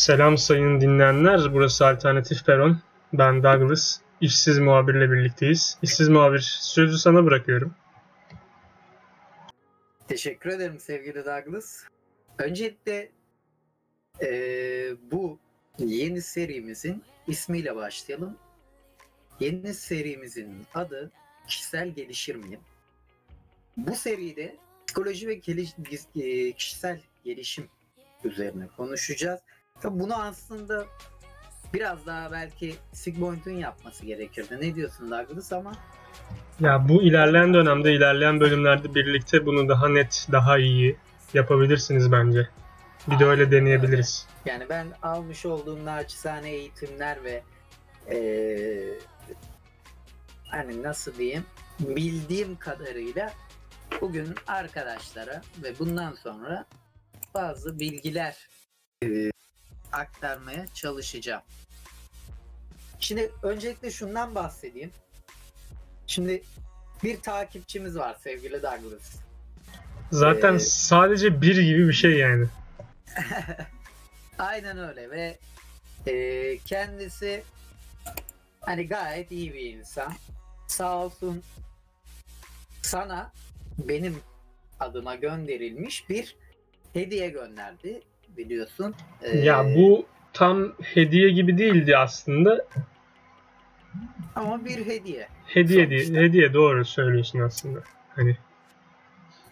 Selam sayın dinleyenler. Burası Alternatif Peron. Ben Douglas. İşsiz muhabirle birlikteyiz. İşsiz muhabir sözü sana bırakıyorum. Teşekkür ederim sevgili Douglas. Öncelikle eee, bu yeni serimizin ismiyle başlayalım. Yeni serimizin adı Kişisel Gelişir miyim? Bu seride psikoloji ve eee, kişisel gelişim üzerine konuşacağız. Tabii bunu aslında biraz daha belki Sigmund'un yapması gerekirdi. Ne diyorsun Douglas ama Ya bu ilerleyen dönemde, ilerleyen bölümlerde birlikte bunu daha net, daha iyi yapabilirsiniz bence. Bir de öyle deneyebiliriz. Yani ben almış olduğum naçizane eğitimler ve eee, hani nasıl diyeyim bildiğim kadarıyla bugün arkadaşlara ve bundan sonra bazı bilgiler eee, aktarmaya çalışacağım. Şimdi öncelikle şundan bahsedeyim. Şimdi bir takipçimiz var sevgili Douglas. Zaten Ee, sadece bir gibi bir şey yani. Aynen öyle ve e, kendisi hani gayet iyi bir insan. Sağ olsun sana benim adıma gönderilmiş bir hediye gönderdi biliyorsun. Ee, Ya bu tam hediye gibi değildi aslında. ama bir hediye. Hediye değil, Sonuçta. hediye doğru söylüyorsun aslında. Hani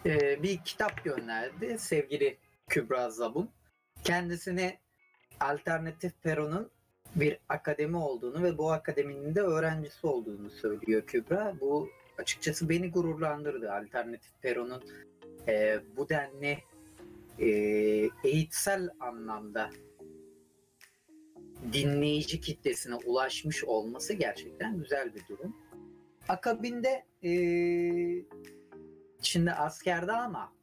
Ee, bir kitap gönderdi sevgili Kübra Zabun. Kendisine Alternatif Peron'un bir akademi olduğunu ve bu akademinin de öğrencisi olduğunu söylüyor Kübra. Bu açıkçası beni gururlandırdı. Alternatif Peron'un e, bu denli e, eğitsel anlamda dinleyici kitlesine ulaşmış olması gerçekten güzel bir durum. Akabinde e, şimdi askerde ama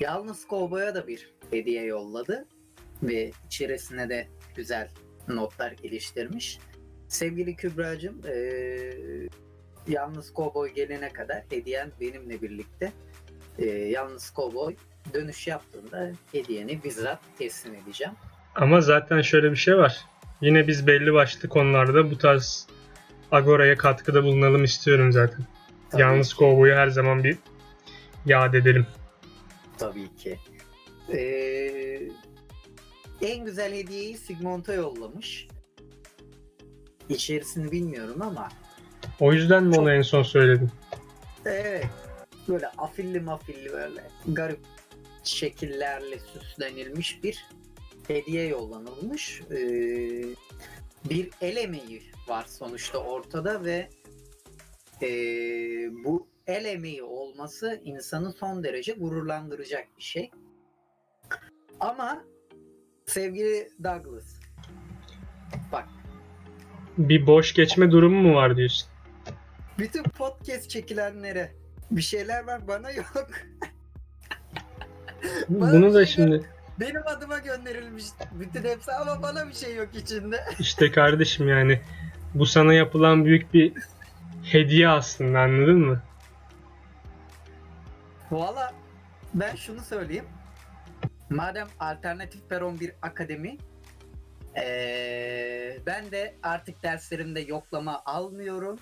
yalnız kovboya da bir hediye yolladı ve içerisine de güzel notlar geliştirmiş. Sevgili Kübra'cığım eee, yalnız kovboy gelene kadar hediyen benimle birlikte Eee, yalnız kovboy dönüş yaptığında hediyeni bizzat teslim edeceğim. Ama zaten şöyle bir şey var. Yine biz belli başlı konularda bu tarz Agora'ya katkıda bulunalım istiyorum zaten. Tabii Yalnız ki. kovboyu her zaman bir yad edelim. Tabii ki. Ee, en güzel hediyeyi Sigmund'a yollamış. İçerisini bilmiyorum ama O yüzden mi Çok- onu en son söyledim? evet böyle afilli mafilli böyle garip şekillerle süslenilmiş bir hediye yollanılmış. Ee, bir el emeği var sonuçta ortada ve ee, bu el emeği olması insanı son derece gururlandıracak bir şey. Ama sevgili Douglas bak Bir boş geçme durumu mu var diyorsun? bütün podcast çekilenlere bir şeyler var bana yok. Bana Bunu bir da şey şimdi Benim adıma gönderilmiş bütün hepsi ama bana bir şey yok içinde. işte kardeşim yani bu sana yapılan büyük bir hediye aslında anladın mı? Valla ben şunu söyleyeyim. Madem alternatif peron bir akademi eee, ben de artık derslerimde yoklama almıyorum.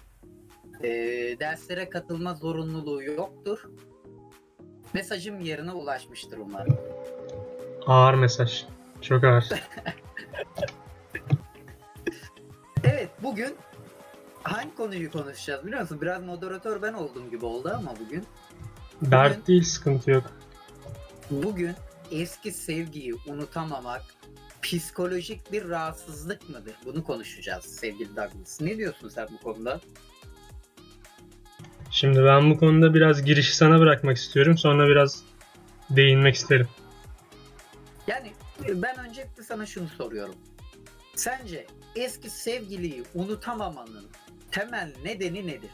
Eee, derslere katılma zorunluluğu yoktur. Mesajım yerine ulaşmıştır umarım. Ağır mesaj. Çok ağır. Evet bugün hangi konuyu konuşacağız biliyor musun? Biraz moderatör ben olduğum gibi oldu ama bugün. Dert değil sıkıntı yok. Bugün eski sevgiyi unutamamak psikolojik bir rahatsızlık mıdır? Bunu konuşacağız sevgili Douglas. Ne diyorsun sen bu konuda? Şimdi ben bu konuda biraz girişi sana bırakmak istiyorum. Sonra biraz değinmek isterim. Yani e, ben öncelikle sana şunu soruyorum. Sence eski sevgiliyi unutamamanın temel nedeni nedir?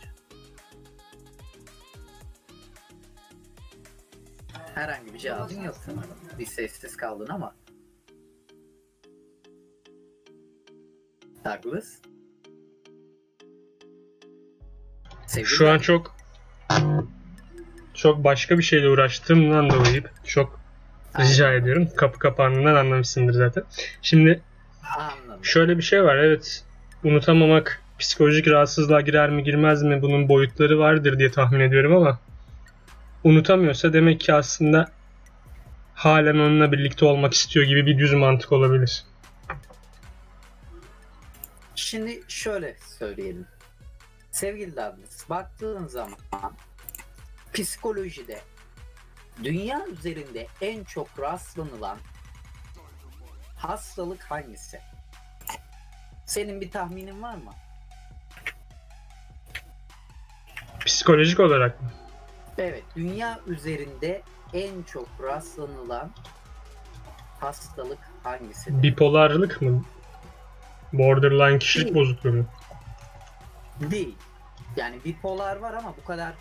Herhangi bir cevabın yok sanırım. Bir sessiz kaldın ama. Douglas? Sevgili Şu an çok çok başka bir şeyle uğraştığımdan dolayı çok Rica ediyorum. Kapı kapağından anlamışsındır zaten. Şimdi Anladım. şöyle bir şey var. Evet unutamamak psikolojik rahatsızlığa girer mi girmez mi bunun boyutları vardır diye tahmin ediyorum ama unutamıyorsa demek ki aslında halen onunla birlikte olmak istiyor gibi bir düz mantık olabilir. Şimdi şöyle söyleyelim. Sevgili Douglas, baktığın zaman psikolojide dünya üzerinde en çok rastlanılan hastalık hangisi? Senin bir tahminin var mı? Psikolojik olarak mı? Evet, dünya üzerinde en çok rastlanılan hastalık hangisi? Bipolarlık mı? Borderline kişilik bozukluğu mu? Değil. Yani bipolar var ama bu kadar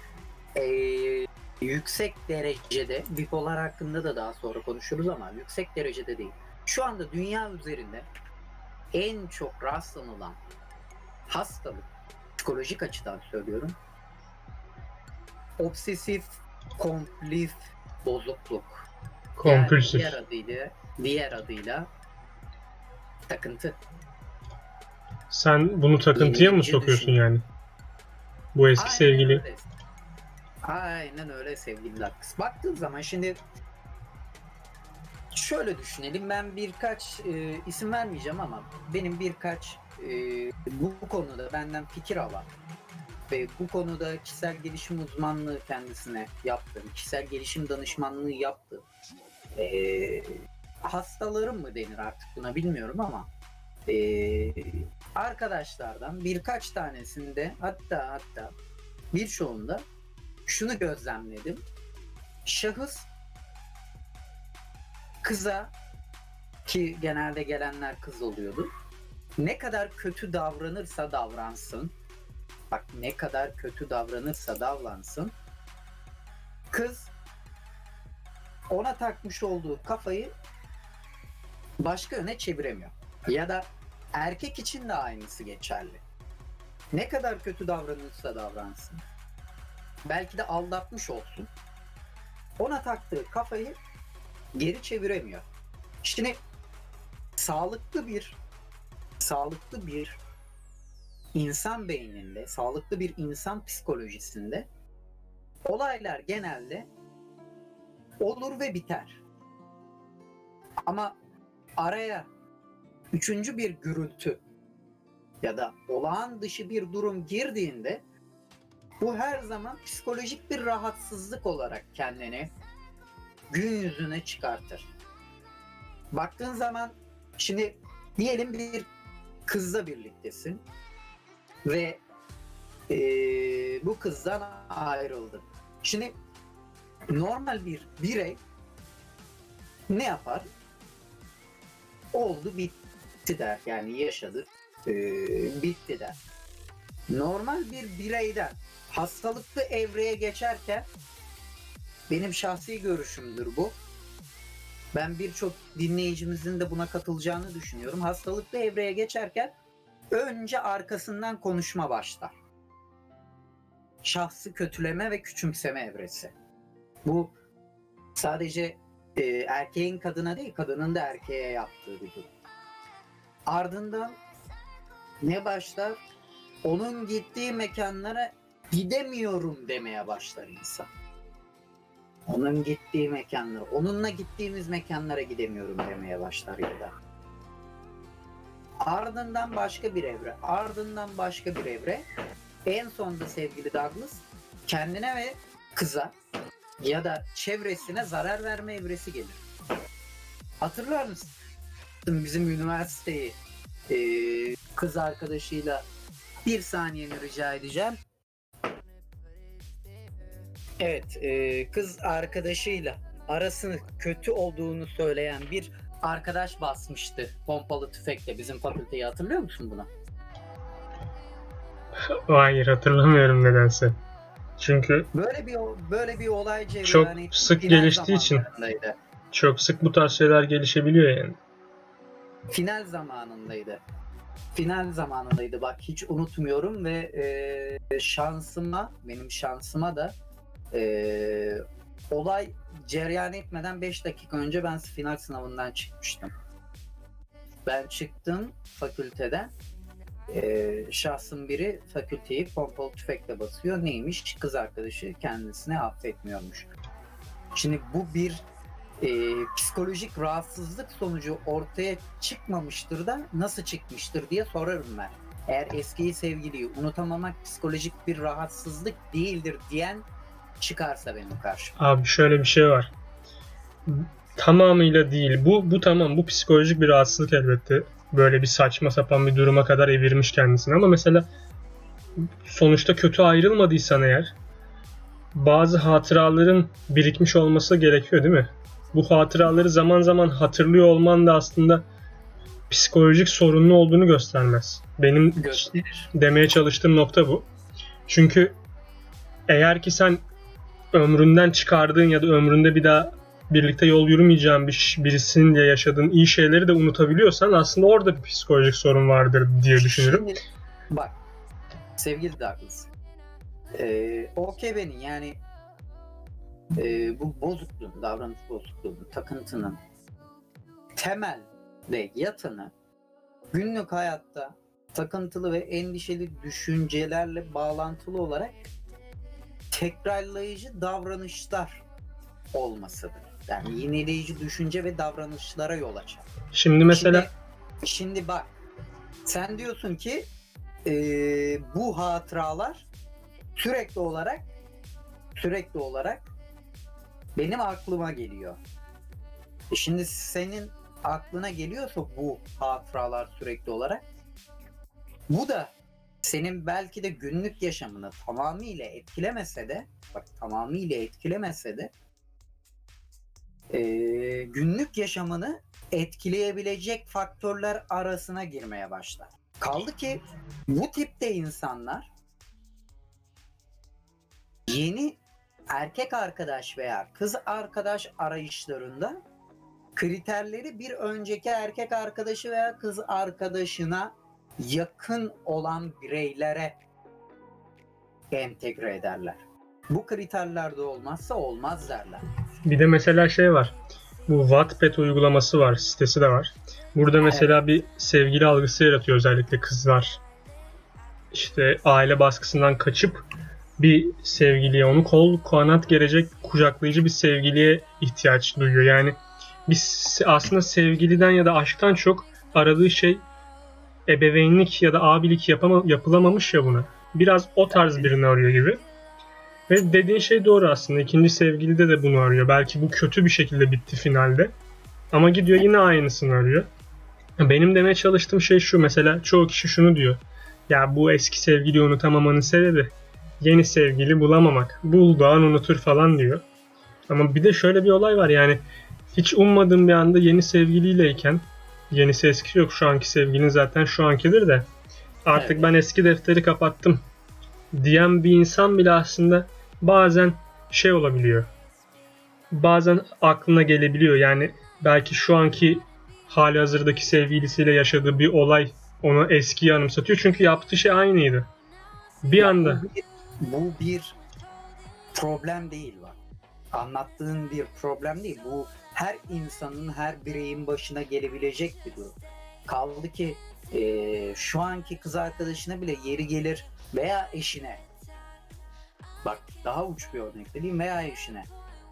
eee, yüksek derecede, bipolar hakkında da daha sonra konuşuruz ama yüksek derecede değil. Şu anda dünya üzerinde en çok rastlanılan hastalık, psikolojik açıdan söylüyorum, obsesif kompulsif bozukluk. Kompulsif. Yani diğer adıyla, diğer adıyla takıntı. Sen bunu takıntıya mı sokuyorsun düşün. yani? Bu eski Aynen sevgili. öyle. Aynen öyle sevgili Lux. Baktığın zaman şimdi şöyle düşünelim. Ben birkaç e, isim vermeyeceğim ama benim birkaç e, bu, konuda benden fikir alan ve bu konuda kişisel gelişim uzmanlığı kendisine yaptığım, kişisel gelişim danışmanlığı yaptığım e, hastalarım mı denir artık buna bilmiyorum ama e, arkadaşlardan birkaç tanesinde hatta hatta birçoğunda şunu gözlemledim. Şahıs kıza ki genelde gelenler kız oluyordu. Ne kadar kötü davranırsa davransın. Bak ne kadar kötü davranırsa davransın. Kız ona takmış olduğu kafayı başka yöne çeviremiyor. Ya da erkek için de aynısı geçerli. Ne kadar kötü davranırsa davransın. Belki de aldatmış olsun. Ona taktığı kafayı geri çeviremiyor. Şimdi sağlıklı bir sağlıklı bir insan beyninde, sağlıklı bir insan psikolojisinde olaylar genelde olur ve biter. Ama araya üçüncü bir gürültü ya da olağan dışı bir durum girdiğinde bu her zaman psikolojik bir rahatsızlık olarak kendini gün yüzüne çıkartır. Baktığın zaman şimdi diyelim bir kızla birliktesin ve eee, bu kızdan ayrıldın. Şimdi normal bir birey ne yapar? Oldu bitti der. Yani yaşadı eee, bitti der. Normal bir bireyden hastalıklı evreye geçerken benim şahsi görüşümdür bu. Ben birçok dinleyicimizin de buna katılacağını düşünüyorum. Hastalıklı evreye geçerken önce arkasından konuşma başlar. Şahsı kötüleme ve küçümseme evresi. Bu sadece e, erkeğin kadına değil, kadının da erkeğe yaptığı bir durum. Ardından ne başlar? Onun gittiği mekanlara gidemiyorum demeye başlar insan. Onun gittiği mekanlara, onunla gittiğimiz mekanlara gidemiyorum demeye başlar ya da. Ardından başka bir evre, ardından başka bir evre. En sonunda sevgili Douglas kendine ve kıza ya da çevresine zarar verme evresi gelir. Hatırlar mısın? Bizim üniversiteyi eee, kız arkadaşıyla bir saniyeni rica edeceğim. Evet, e, kız arkadaşıyla arasını kötü olduğunu söyleyen bir arkadaş basmıştı pompalı tüfekle bizim fakülteyi hatırlıyor musun bunu? Hayır hatırlamıyorum nedense. Çünkü Böyle bir böyle bir olay Çok hani sık geliştiği için. çok sık bu tarz şeyler gelişebiliyor yani. Final zamanındaydı. Final zamanındaydı bak hiç unutmuyorum ve e, şansıma benim şansıma da e, olay cereyan etmeden 5 dakika önce ben final sınavından çıkmıştım. Ben çıktım fakülteden. Ee, şahsın biri fakülteyi pompalı tüfekle basıyor. Neymiş? Kız arkadaşı kendisini affetmiyormuş. Şimdi bu bir e, psikolojik rahatsızlık sonucu ortaya çıkmamıştır da nasıl çıkmıştır diye sorarım ben. Eğer eski sevgiliyi unutamamak psikolojik bir rahatsızlık değildir diyen çıkarsa benim karşıma. Abi şöyle bir şey var. Tamamıyla değil. Bu bu tamam bu psikolojik bir rahatsızlık elbette. Böyle bir saçma sapan bir duruma kadar evirmiş kendisini ama mesela sonuçta kötü ayrılmadıysan eğer bazı hatıraların birikmiş olması gerekiyor değil mi? Bu hatıraları zaman zaman hatırlıyor olman da aslında psikolojik sorunlu olduğunu göstermez. Benim Gösterir. demeye çalıştığım nokta bu. Çünkü eğer ki sen ömründen çıkardığın ya da ömründe bir daha birlikte yol yürümeyeceğin bir, birisinin diye yaşadığın iyi şeyleri de unutabiliyorsan aslında orada bir psikolojik sorun vardır diye düşünürüm. Şimdi, bak sevgili Douglas. Ee, OKB'nin yani e, bu bozukluğun, davranış bozukluğunun, takıntının temel ve yatanı günlük hayatta takıntılı ve endişeli düşüncelerle bağlantılı olarak tekrarlayıcı davranışlar olmasıdır. Yani yenileyici düşünce ve davranışlara yol açar. Şimdi mesela Şimdi, şimdi bak sen diyorsun ki e, bu hatıralar sürekli olarak sürekli olarak benim aklıma geliyor. E şimdi senin aklına geliyorsa bu hatıralar sürekli olarak bu da senin belki de günlük yaşamını tamamıyla etkilemese de bak tamamıyla etkilemese de e, günlük yaşamını etkileyebilecek faktörler arasına girmeye başlar. Kaldı ki bu tipte insanlar yeni erkek arkadaş veya kız arkadaş arayışlarında kriterleri bir önceki erkek arkadaşı veya kız arkadaşına yakın olan bireylere entegre ederler. Bu kriterlerde olmazsa olmaz derler. bir de mesela şey var. Bu Wattpad uygulaması var, sitesi de var. Burada mesela bir sevgili algısı yaratıyor özellikle kızlar. İşte aile baskısından kaçıp bir sevgiliye, onu kol kanat gelecek kucaklayıcı bir sevgiliye ihtiyaç duyuyor. Yani biz aslında sevgiliden ya da aşktan çok aradığı şey ebeveynlik ya da abilik yapama, yapılamamış ya buna. Biraz o tarz birini arıyor gibi. Ve dediğin şey doğru aslında. İkinci sevgilide de bunu arıyor. Belki bu kötü bir şekilde bitti finalde. Ama gidiyor yine aynısını arıyor. Benim demeye çalıştığım şey şu. Mesela çoğu kişi şunu diyor. Ya bu eski sevgiliyi unutamamanın sebebi yeni sevgili bulamamak. Bulduğun unutur falan diyor. Ama bir de şöyle bir olay var yani hiç ummadığım bir anda yeni sevgiliyleyken yenisi eski yok şu anki sevgilin zaten şu ankidir de artık Evet. ben eski defteri kapattım diyen bir insan bile aslında bazen şey olabiliyor. Bazen aklına gelebiliyor. Yani belki şu anki hali hazırdaki sevgilisiyle yaşadığı bir olay onu eskiyi anımsatıyor. Çünkü yaptığı şey aynıydı. Bir anda Bu bir, bu bir problem değil bak. Anlattığın bir problem değil. Bu her insanın, her bireyin başına gelebilecek bir durum. Kaldı ki eee, şu anki kız arkadaşına bile yeri gelir veya eşine. Bak daha uç bir örnek vereyim veya eşine.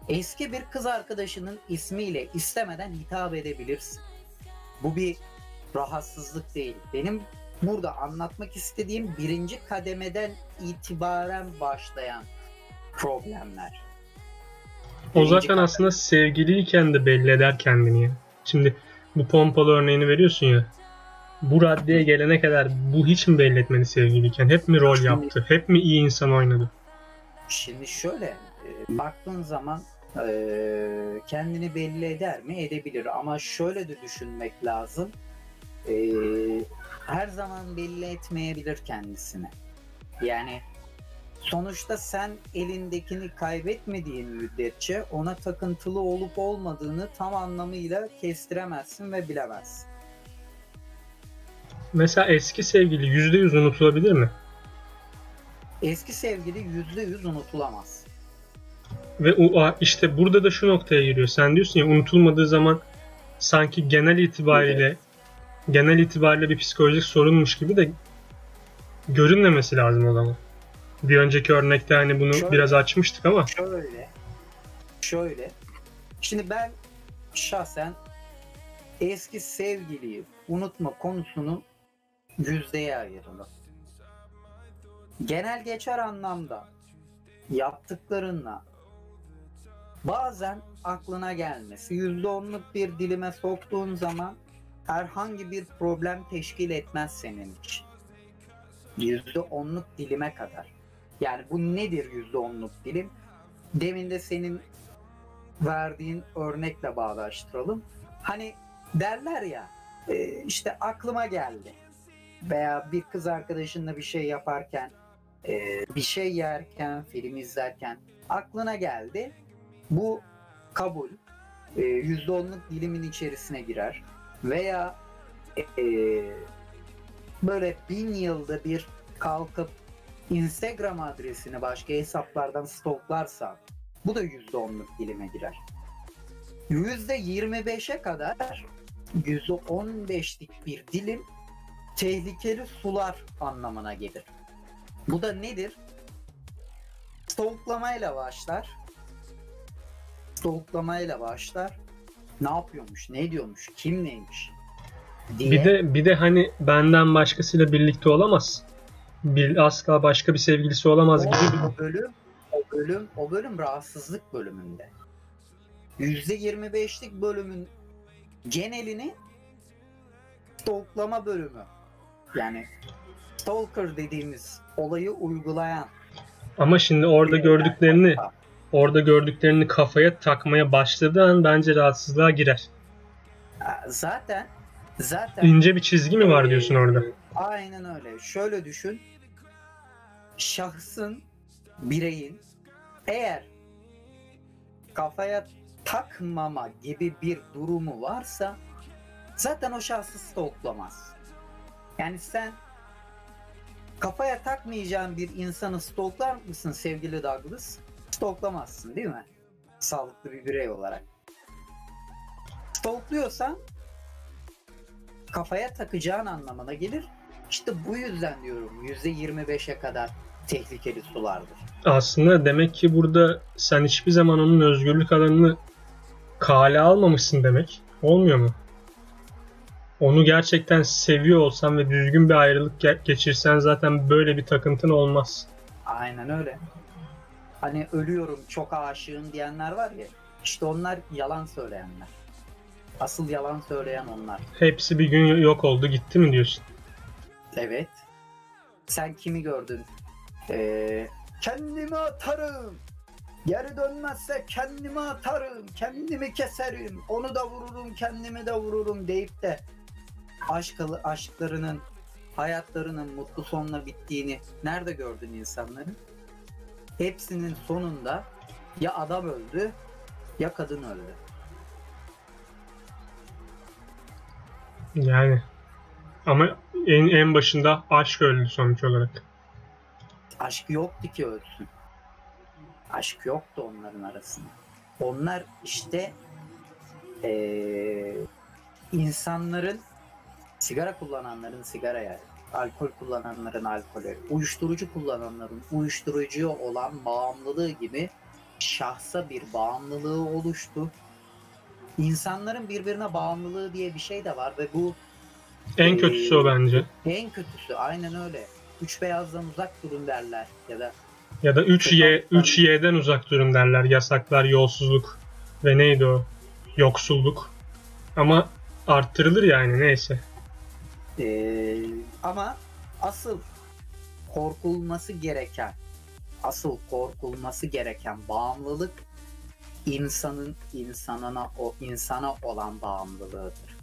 Eski bir kız arkadaşının ismiyle istemeden hitap edebilirsin. Bu bir rahatsızlık değil. Benim burada anlatmak istediğim birinci kademeden itibaren başlayan problemler. O Birinci zaten kademe. aslında sevgiliyken de belli eder kendini. Şimdi bu pompalı örneğini veriyorsun ya. Bu raddeye gelene kadar bu hiç mi belli etmedi sevgiliyken? Hep mi rol yaptı? Hep mi iyi insan oynadı? Şimdi şöyle e, baktığın zaman e, kendini belli eder mi? Edebilir ama şöyle de düşünmek lazım. Her zaman belli etmeyebilir kendisini. Yani sonuçta sen elindekini kaybetmediğin müddetçe ona takıntılı olup olmadığını tam anlamıyla kestiremezsin ve bilemezsin. Mesela eski sevgili %100 unutulabilir mi? Eski sevgili yüzde yüz unutulamaz. Ve o işte burada da şu noktaya giriyor. Sen diyorsun ya unutulmadığı zaman sanki genel itibariyle genel itibariyle bir psikolojik sorunmuş gibi de görünmemesi lazım o zaman. Bir önceki örnekte hani bunu Şöyle- biraz açmıştık ama Şöyle. Şöyle. Şimdi ben şahsen eski sevgiliyi unutma konusunu yüzdeye ayırırım. Genel geçer anlamda yaptıklarınla bazen aklına gelmesi yüzde onluk bir dilime soktuğun zaman herhangi bir problem teşkil etmez senin için. Yüzde onluk dilime kadar. Yani bu nedir yüzde onluk dilim? Demin de senin verdiğin örnekle bağdaştıralım. Hani derler ya e, işte aklıma geldi veya bir kız arkadaşınla bir şey yaparken e, bir şey yerken film izlerken aklına geldi. Bu kabul e, yüzde onluk dilimin içerisine girer veya e, böyle bin yılda bir kalkıp Instagram adresini başka hesaplardan stoklarsa bu da yüzde onluk dilime girer. Yüzde 25'e kadar yüzde 15'lik bir dilim tehlikeli sular anlamına gelir. Bu da nedir? Stoklamayla başlar. Stoklamayla başlar. Ne yapıyormuş, ne diyormuş, kim neymiş diye. bir de bir de hani benden başkasıyla birlikte olamaz. Bir asla başka bir sevgilisi olamaz o, gibi bir o bölüm o bölüm o bölüm rahatsızlık bölümünde. %25'lik bölümün genelini stalklama bölümü. Yani stalker dediğimiz olayı uygulayan. ama şimdi orada gördüklerini orada gördüklerini kafaya takmaya başladığı an bence rahatsızlığa girer. Zaten zaten İnce bir çizgi mi var diyorsun orada? Aynen öyle. Şöyle düşün. Şahsın, bireyin eğer kafaya takmama gibi bir durumu varsa zaten o şahsı stalklamaz. Yani sen kafaya takmayacağın bir insanı stalklar mısın sevgili Douglas? Stalklamazsın değil mi? Sağlıklı bir birey olarak. Stalkluyorsan kafaya takacağın anlamına gelir. İşte bu yüzden diyorum %25'e kadar tehlikeli sulardır. Aslında demek ki burada sen hiçbir zaman onun özgürlük alanını kale almamışsın demek. Olmuyor mu? Onu gerçekten seviyor olsan ve düzgün bir ayrılık ge- geçirsen zaten böyle bir takıntın olmaz. Aynen öyle. Hani ölüyorum çok aşığım diyenler var ya işte onlar yalan söyleyenler. Asıl yalan söyleyen onlar. Hepsi bir gün yok oldu gitti mi diyorsun? Evet. Sen kimi gördün? Ee, kendimi atarım. Geri dönmezse kendimi atarım. Kendimi keserim. Onu da vururum, kendimi de vururum deyip de aşkı, aşklarının, hayatlarının mutlu sonla bittiğini nerede gördün insanların? Hepsinin sonunda ya adam öldü ya kadın öldü. Yani ama en, en başında aşk öldü sonuç olarak. Aşk yoktu ki ölsün. Aşk yoktu onların arasında. Onlar işte eee, insanların sigara kullananların sigaraya, alkol kullananların alkole, uyuşturucu kullananların uyuşturucuya olan bağımlılığı gibi şahsa bir bağımlılığı oluştu. İnsanların birbirine bağımlılığı diye bir şey de var ve bu En kötüsü o bence. en kötüsü aynen öyle. Üç beyazdan uzak durun derler ya da Ya da 3Y 3Y'den uzak durun derler. Yasaklar, yolsuzluk ve neydi o? Yoksulluk. Ama arttırılır yani neyse. Ee, ama asıl korkulması gereken asıl korkulması gereken bağımlılık insanın insanına o insana olan bağımlılığıdır.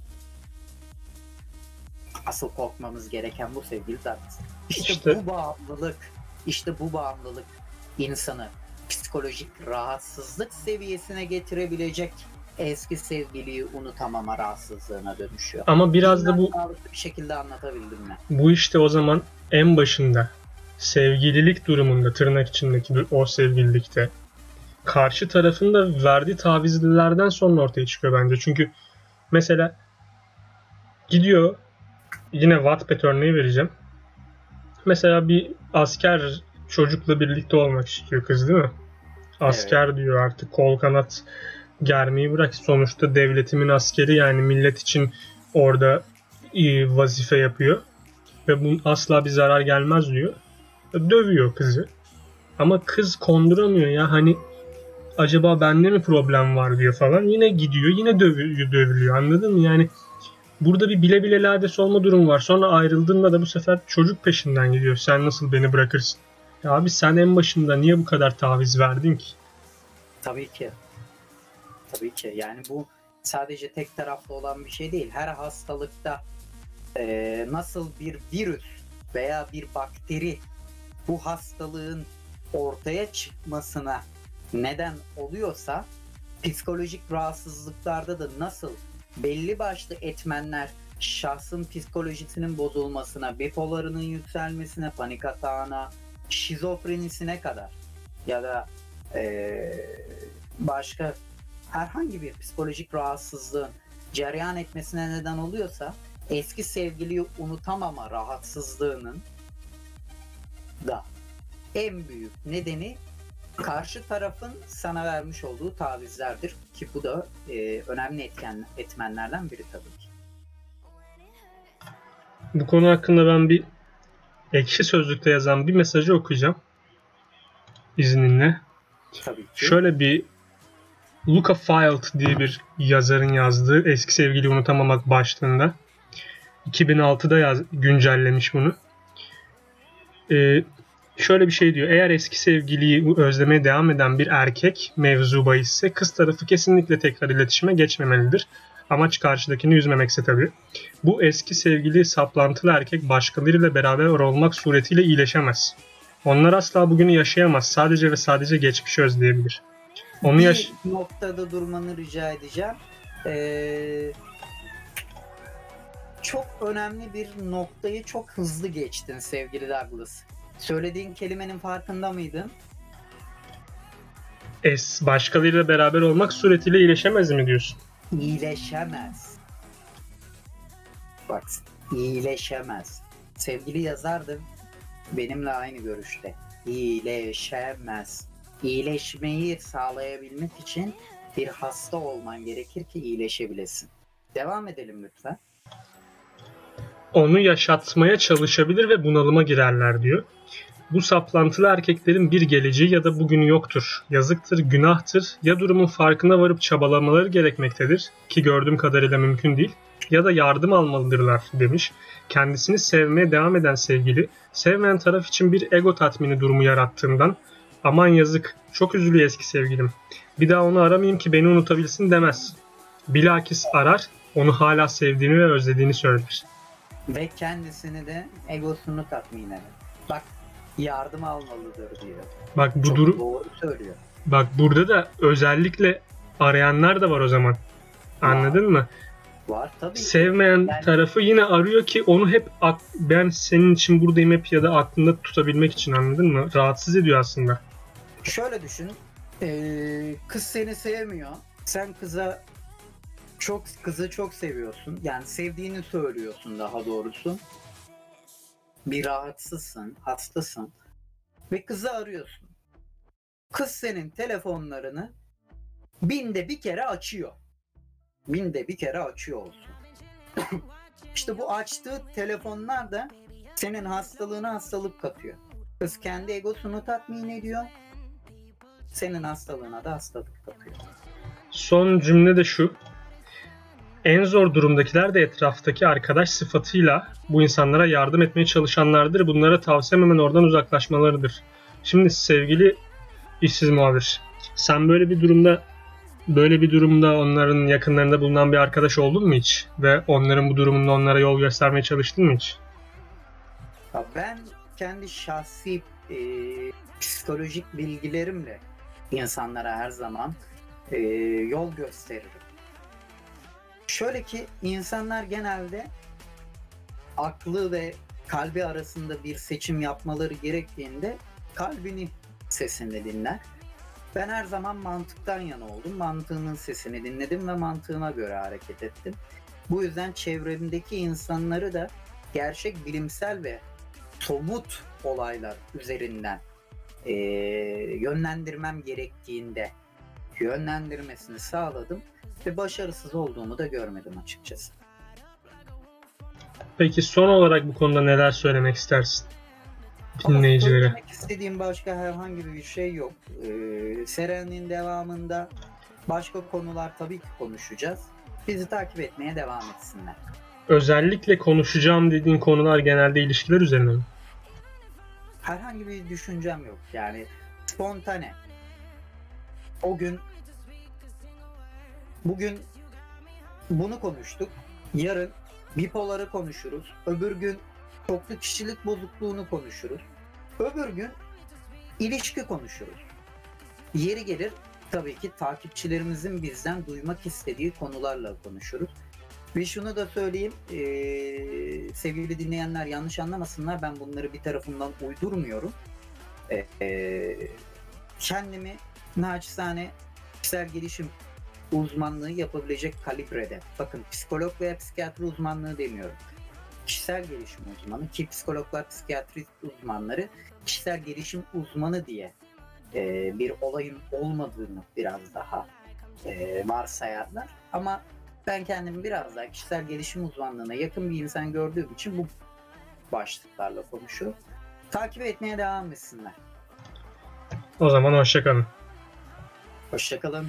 Asıl korkmamız gereken bu sevgili Douglas. İşte, İşte- bu bağımlılık, işte bu bağımlılık insanı psikolojik rahatsızlık seviyesine getirebilecek eski sevgiliyi unutamama rahatsızlığına dönüşüyor. Ama biraz da bu sağlıklı bir şekilde anlatabildim mi? bu işte o zaman en başında sevgililik durumunda tırnak içindeki o sevgililikte karşı tarafın da verdiği tavizlerden sonra ortaya çıkıyor bence. Çünkü mesela gidiyor yine Wattpad örneği vereceğim. Mesela bir asker çocukla birlikte olmak istiyor kız değil mi? Asker evet. diyor artık kol kanat germeyi bırak. Sonuçta devletimin askeri yani millet için orada vazife yapıyor. Ve bunun asla bir zarar gelmez diyor. Dövüyor kızı. Ama kız konduramıyor ya hani acaba bende mi problem var diyor falan. Yine gidiyor yine dövülüyor, dövülüyor anladın mı? Yani burada bir bile bile lades olma durum var. Sonra ayrıldığında da bu sefer çocuk peşinden gidiyor. Sen nasıl beni bırakırsın? Ya abi sen en başında niye bu kadar taviz verdin ki? Tabii ki. Tabii ki. Yani bu sadece tek taraflı olan bir şey değil. Her hastalıkta e, nasıl bir virüs veya bir bakteri bu hastalığın ortaya çıkmasına neden oluyorsa psikolojik rahatsızlıklarda da nasıl belli başlı etmenler şahsın psikolojisinin bozulmasına, bipolarının yükselmesine, panik atağına, şizofrenisine kadar ya da ee, başka herhangi bir psikolojik rahatsızlığın cereyan etmesine neden oluyorsa eski sevgiliyi unutamama rahatsızlığının da en büyük nedeni karşı tarafın sana vermiş olduğu tavizlerdir ki bu da e, önemli etken etmenlerden biri tabii ki. Bu konu hakkında ben bir ekşi sözlükte yazan bir mesajı okuyacağım. İzninle. Tabii ki. Şöyle bir Luca Filed diye bir yazarın yazdığı Eski Sevgili Unutamamak başlığında 2006'da yaz, güncellemiş bunu. Ee, şöyle bir şey diyor. Eğer eski sevgiliyi özlemeye devam eden bir erkek mevzu bahisse kız tarafı kesinlikle tekrar iletişime geçmemelidir. Amaç karşıdakini üzmemekse tabii. Bu eski sevgili saplantılı erkek başkalarıyla beraber olmak suretiyle iyileşemez. Onlar asla bugünü yaşayamaz. Sadece ve sadece geçmişi özleyebilir. Onu bir yaş- noktada durmanı rica edeceğim. Ee, çok önemli bir noktayı çok hızlı geçtin sevgili Douglas. Söylediğin kelimenin farkında mıydın? Es başkalarıyla beraber olmak suretiyle iyileşemez mi diyorsun? İyileşemez. Bak iyileşemez. Sevgili yazardım benimle aynı görüşte. İyileşemez. İyileşmeyi sağlayabilmek için bir hasta olman gerekir ki iyileşebilesin. Devam edelim lütfen. Onu yaşatmaya çalışabilir ve bunalıma girerler diyor. Bu saplantılı erkeklerin bir geleceği ya da bugünü yoktur. Yazıktır, günahtır. Ya durumun farkına varıp çabalamaları gerekmektedir ki gördüğüm kadarıyla mümkün değil. Ya da yardım almalıdırlar demiş. Kendisini sevmeye devam eden sevgili, sevmeyen taraf için bir ego tatmini durumu yarattığından aman yazık, çok üzülüyor eski sevgilim. Bir daha onu aramayayım ki beni unutabilsin demez. Bilakis arar, onu hala sevdiğini ve özlediğini söyler. Ve kendisini de egosunu tatmin eder. Bak yardım almalıdır diyor. Bak bu durum doğru söylüyor. Bak burada da özellikle arayanlar da var o zaman. Anladın var. mı? Var tabii. Sevmeyen yani... tarafı yine arıyor ki onu hep ben senin için buradayım hep ya da aklında tutabilmek için anladın mı? Rahatsız ediyor aslında. Şöyle düşün. Ee, kız seni sevmiyor. Sen kıza çok kızı çok seviyorsun. Yani sevdiğini söylüyorsun daha doğrusu bir rahatsızsın, hastasın ve kızı arıyorsun. Kız senin telefonlarını binde bir kere açıyor. Binde bir kere açıyor olsun. İşte bu açtığı telefonlar da senin hastalığına hastalık katıyor. Kız kendi egosunu tatmin ediyor. Senin hastalığına da hastalık katıyor. Son cümle de şu. En zor durumdakiler de etraftaki arkadaş sıfatıyla bu insanlara yardım etmeye çalışanlardır. Bunlara tavsiyem hemen oradan uzaklaşmalarıdır. Şimdi sevgili işsiz muhabir, sen böyle bir durumda böyle bir durumda onların yakınlarında bulunan bir arkadaş oldun mu hiç? Ve onların bu durumunda onlara yol göstermeye çalıştın mı hiç? Ben kendi şahsi e, psikolojik bilgilerimle insanlara her zaman e, yol gösteririm. Şöyle ki insanlar genelde aklı ve kalbi arasında bir seçim yapmaları gerektiğinde kalbini sesinde dinler. Ben her zaman mantıktan yana oldum. Mantığının sesini dinledim ve mantığıma göre hareket ettim. Bu yüzden çevremdeki insanları da gerçek bilimsel ve somut olaylar üzerinden eee, yönlendirmem gerektiğinde yönlendirmesini sağladım ve başarısız olduğumu da görmedim açıkçası. Peki son olarak bu konuda neler söylemek istersin Ama dinleyicilere? Söylemek istediğim başka herhangi bir şey yok. Ee, serinin devamında başka konular tabii ki konuşacağız. Bizi takip etmeye devam etsinler. Özellikle konuşacağım dediğin konular genelde ilişkiler üzerine mi? Herhangi bir düşüncem yok. Yani spontane. O gün bugün bunu konuştuk. Yarın bipoları konuşuruz. Öbür gün çoklu kişilik bozukluğunu konuşuruz. Öbür gün ilişki konuşuruz. Yeri gelir tabii ki takipçilerimizin bizden duymak istediği konularla konuşuruz. Ve şunu da söyleyeyim, eee, sevgili dinleyenler yanlış anlamasınlar, ben bunları bir tarafından uydurmuyorum. Eee, kendimi naçizane kişisel gelişim uzmanlığı yapabilecek kalibrede, bakın psikolog veya psikiyatri uzmanlığı demiyorum. Kişisel gelişim uzmanı ki psikologlar, psikiyatri uzmanları kişisel gelişim uzmanı diye eee, bir olayın olmadığını biraz daha eee, varsayarlar. Ama ben kendimi biraz daha kişisel gelişim uzmanlığına yakın bir insan gördüğüm için bu başlıklarla konuşuyorum. Takip etmeye devam etsinler. O zaman hoşçakalın. Hoşçakalın.